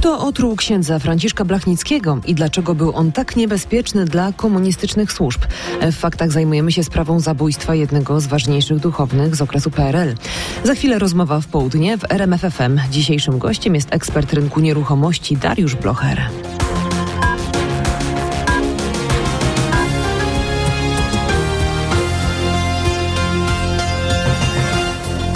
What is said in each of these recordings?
Kto otruł księdza Franciszka Blachnickiego i dlaczego był on tak niebezpieczny dla komunistycznych służb? W faktach zajmujemy się sprawą zabójstwa jednego z ważniejszych duchownych z okresu PRL. Za chwilę rozmowa w południe w RMFFM. Dzisiejszym gościem jest ekspert rynku nieruchomości Dariusz Blocher.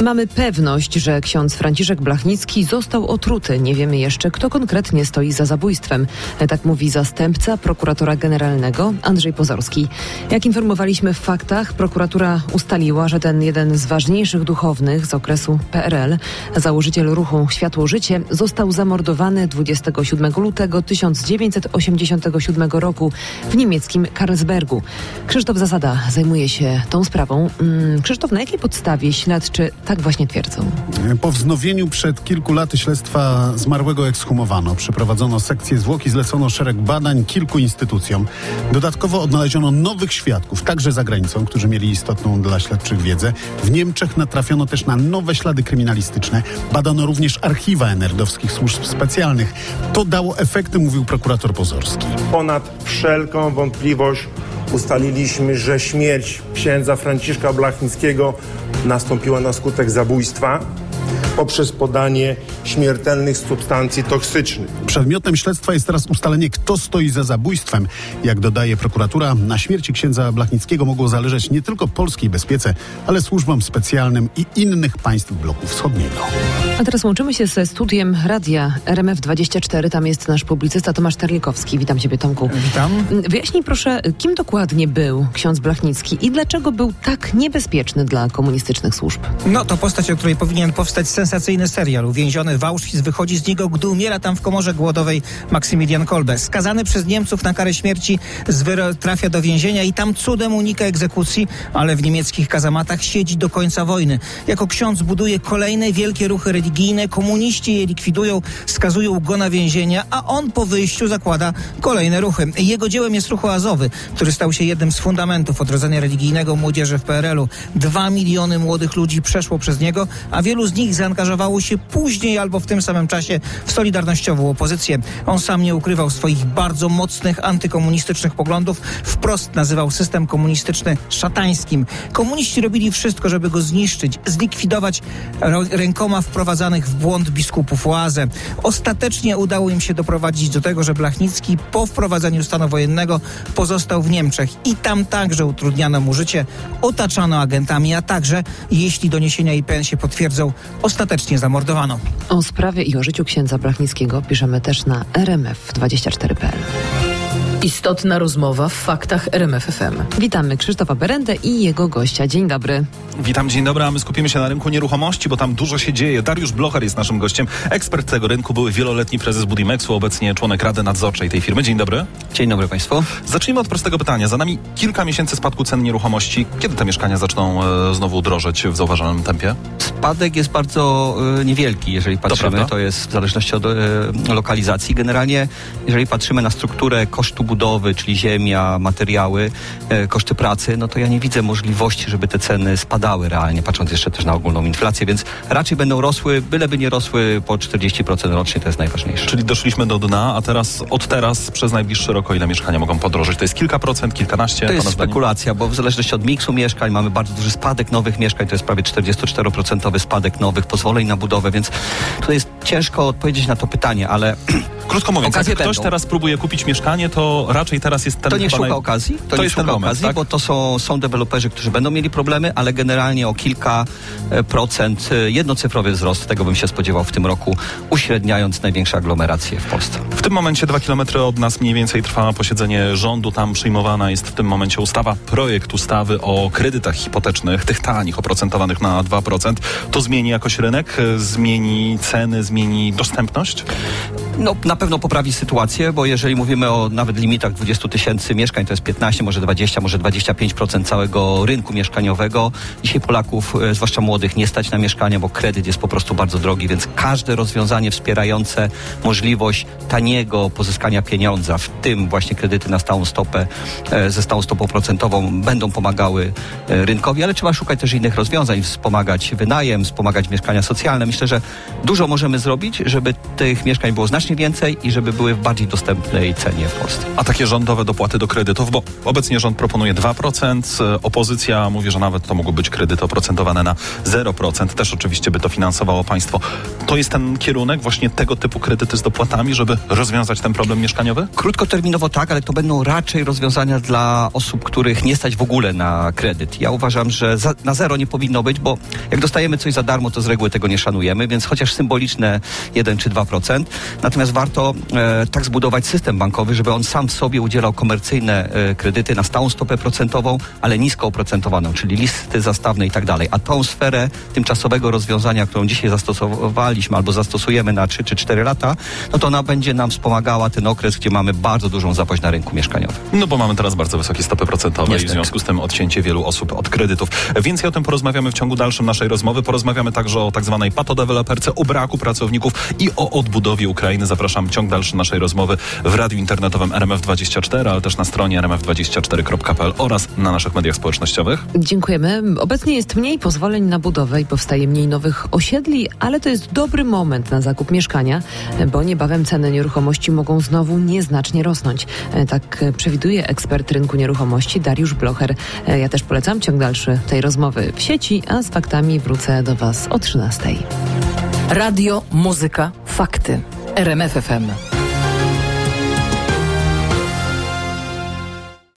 Mamy pewność, że ksiądz Franciszek Blachnicki został otruty. Nie wiemy jeszcze, kto konkretnie stoi za zabójstwem. Tak mówi zastępca prokuratora generalnego Andrzej Pozorski. Jak informowaliśmy w faktach, prokuratura ustaliła, że ten jeden z ważniejszych duchownych z okresu PRL, założyciel ruchu Światło Życie, został zamordowany 27 lutego 1987 roku w niemieckim Karlsbergu. Krzysztof Zasada zajmuje się tą sprawą. Mm, Krzysztof, na jakiej podstawie śledczy tak właśnie twierdzą. Po wznowieniu przed kilku laty śledztwa zmarłego ekshumowano. Przeprowadzono sekcję zwłoki, zlecono szereg badań kilku instytucjom. Dodatkowo odnaleziono nowych świadków, także za granicą, którzy mieli istotną dla śledczych wiedzę. W Niemczech natrafiono też na nowe ślady kryminalistyczne. Badano również archiwa enerdowskich służb specjalnych. To dało efekty, mówił prokurator Pozorski. Ponad wszelką wątpliwość ustaliliśmy, że śmierć księdza Franciszka Blachnickiego nastąpiła na skutek zabójstwa poprzez podanie śmiertelnych substancji toksycznych. Przedmiotem śledztwa jest teraz ustalenie, kto stoi za zabójstwem. Jak dodaje prokuratura, na śmierci księdza Blachnickiego mogło zależeć nie tylko polskiej bezpiece, ale służbom specjalnym i innych państw bloku wschodniego. A teraz łączymy się ze studiem radia RMF24. Tam jest nasz publicysta Tomasz Terlikowski. Witam Ciebie, Tomku. Witam. Wyjaśnij proszę, kim dokładnie był ksiądz Blachnicki i dlaczego był tak niebezpieczny dla komunistycznych służb? No to postać, o której powinien powstać sensacyjny serial. Uwięziony w Auschwitz wychodzi z niego, gdy umiera tam w komorze głodowej Maksymilian Kolbe. Skazany przez Niemców na karę śmierci trafia do więzienia i tam cudem unika egzekucji, ale w niemieckich kazamatach siedzi do końca wojny. Jako ksiądz buduje kolejne wielkie ruchy religijne, komuniści je likwidują, skazują go na więzienia, a on po wyjściu zakłada kolejne ruchy. Jego dziełem jest ruch oazowy, który stał się jednym z fundamentów odrodzenia religijnego młodzieży w PRL-u. Dwa miliony młodych ludzi przeszło przez niego, a wielu z nich zaangażowało się później albo w tym samym czasie w solidarnościową opozycję. On sam nie ukrywał swoich bardzo mocnych antykomunistycznych poglądów. Wprost nazywał system komunistyczny szatańskim. Komuniści robili wszystko, żeby go zniszczyć, zlikwidować rękoma wprowadzanych w błąd biskupów oazę. Ostatecznie udało im się doprowadzić do tego, że Blachnicki po wprowadzeniu stanu wojennego pozostał w Niemczech i tam także utrudniano mu życie, otaczano agentami, a także, jeśli doniesienia IPN się potwierdzą, ostatecznie zamordowano. O sprawie i o życiu księdza Blachnickiego piszemy też na rmf24.pl. Istotna rozmowa w faktach RMFFM. Witamy Krzysztofa Berendę i jego gościa. Dzień dobry. Witam, dzień dobry, a my skupimy się na rynku nieruchomości, bo tam dużo się dzieje. Dariusz Blocher jest naszym gościem, ekspert tego rynku, były wieloletni prezes Budimexu, obecnie członek Rady Nadzorczej tej firmy. Dzień dobry. Dzień dobry Państwu. Zacznijmy od prostego pytania. Za nami kilka miesięcy spadku cen nieruchomości. Kiedy te mieszkania zaczną e, znowu drożeć w zauważalnym tempie? Spadek jest bardzo e, niewielki, jeżeli patrzymy. To, to jest w zależności od e, lokalizacji. Generalnie, jeżeli patrzymy na strukturę kosztu budowy, czyli ziemia, materiały, e, koszty pracy, no to ja nie widzę możliwości, żeby te ceny spadały realnie, patrząc jeszcze też na ogólną inflację, więc raczej będą rosły, byleby nie rosły po 40% rocznie, to jest najważniejsze. Czyli doszliśmy do dna, a teraz od teraz przez najbliższy rok o ile mieszkania mogą podrożyć? To jest kilka procent, kilkanaście? To jest pana zdaniem? spekulacja, bo w zależności od miksu mieszkań mamy bardzo duży spadek nowych mieszkań, to jest prawie 44% spadek nowych pozwoleń na budowę, więc tutaj jest ciężko odpowiedzieć na to pytanie, ale Krótko mówiąc, jak ktoś będą. teraz próbuje kupić mieszkanie, to raczej teraz jest ten To nie chyba szuka naj- okazji, to, To szuka moment, okazji, tak? bo to są, są deweloperzy, którzy będą mieli problemy, ale generalnie o kilka e, procent, e, jednocyfrowy wzrost, tego bym się spodziewał w tym roku, uśredniając największe aglomeracje w Polsce. W tym momencie dwa kilometry od nas mniej więcej trwa posiedzenie rządu. Tam przyjmowana jest w tym momencie ustawa, projekt ustawy o kredytach hipotecznych, tych tanich, oprocentowanych na 2%. To zmieni jakoś rynek, zmieni ceny, zmieni dostępność? No, na pewno poprawi sytuację, bo jeżeli mówimy o nawet limitach 20 tysięcy mieszkań, to jest 15, może 20, może 25% całego rynku mieszkaniowego. Dzisiaj Polaków, e, zwłaszcza młodych, nie stać na mieszkania, bo kredyt jest po prostu bardzo drogi, więc każde rozwiązanie wspierające możliwość taniego pozyskania pieniądza, w tym właśnie kredyty na stałą stopę, e, ze stałą stopą procentową, będą pomagały e, rynkowi, ale trzeba szukać też innych rozwiązań, wspomagać wynajem, wspomagać mieszkania socjalne. Myślę, że dużo możemy zrobić, żeby tych mieszkań było znacznie znacznie więcej i żeby były w bardziej dostępnej cenie w Polsce. A takie rządowe dopłaty do kredytów, bo obecnie rząd proponuje 2%, e, opozycja mówi, że nawet to mogły być kredyty oprocentowane na 0%, też oczywiście by to finansowało państwo. To jest ten kierunek, właśnie tego typu kredyty z dopłatami, żeby rozwiązać ten problem mieszkaniowy? Krótkoterminowo tak, ale to będą raczej rozwiązania dla osób, których nie stać w ogóle na kredyt. Ja uważam, że za, na zero nie powinno być, bo jak dostajemy coś za darmo, to z reguły tego nie szanujemy, więc chociaż symboliczne 1 czy 2%. Natomiast warto e, tak zbudować system bankowy, żeby on sam w sobie udzielał komercyjne e, kredyty na stałą stopę procentową, ale nisko oprocentowaną, czyli listy zastawne i tak dalej. A tą sferę tymczasowego rozwiązania, którą dzisiaj zastosowaliśmy albo zastosujemy na 3 czy 4 lata, no to ona będzie nam wspomagała ten okres, gdzie mamy bardzo dużą zapaść na rynku mieszkaniowym. No bo mamy teraz bardzo wysokie stopy procentowe i w Niestety. związku z tym odcięcie wielu osób od kredytów. Więcej o tym porozmawiamy w ciągu dalszym naszej rozmowy. Porozmawiamy także o tak zwanej patodeweloperce, o braku pracowników i o odbudowie Ukrainy. Zapraszam ciąg dalszy naszej rozmowy w radiu internetowym RMF24, ale też na stronie rmf24.pl oraz na naszych mediach społecznościowych. Dziękujemy. Obecnie jest mniej pozwoleń na budowę i powstaje mniej nowych osiedli, ale to jest dobry moment na zakup mieszkania, bo niebawem ceny nieruchomości mogą znowu nieznacznie rosnąć. Tak przewiduje ekspert rynku nieruchomości Dariusz Blocher. Ja też polecam ciąg dalszy tej rozmowy w sieci, a z faktami wrócę do Was o 13. Radio, muzyka, fakty. RMF FM.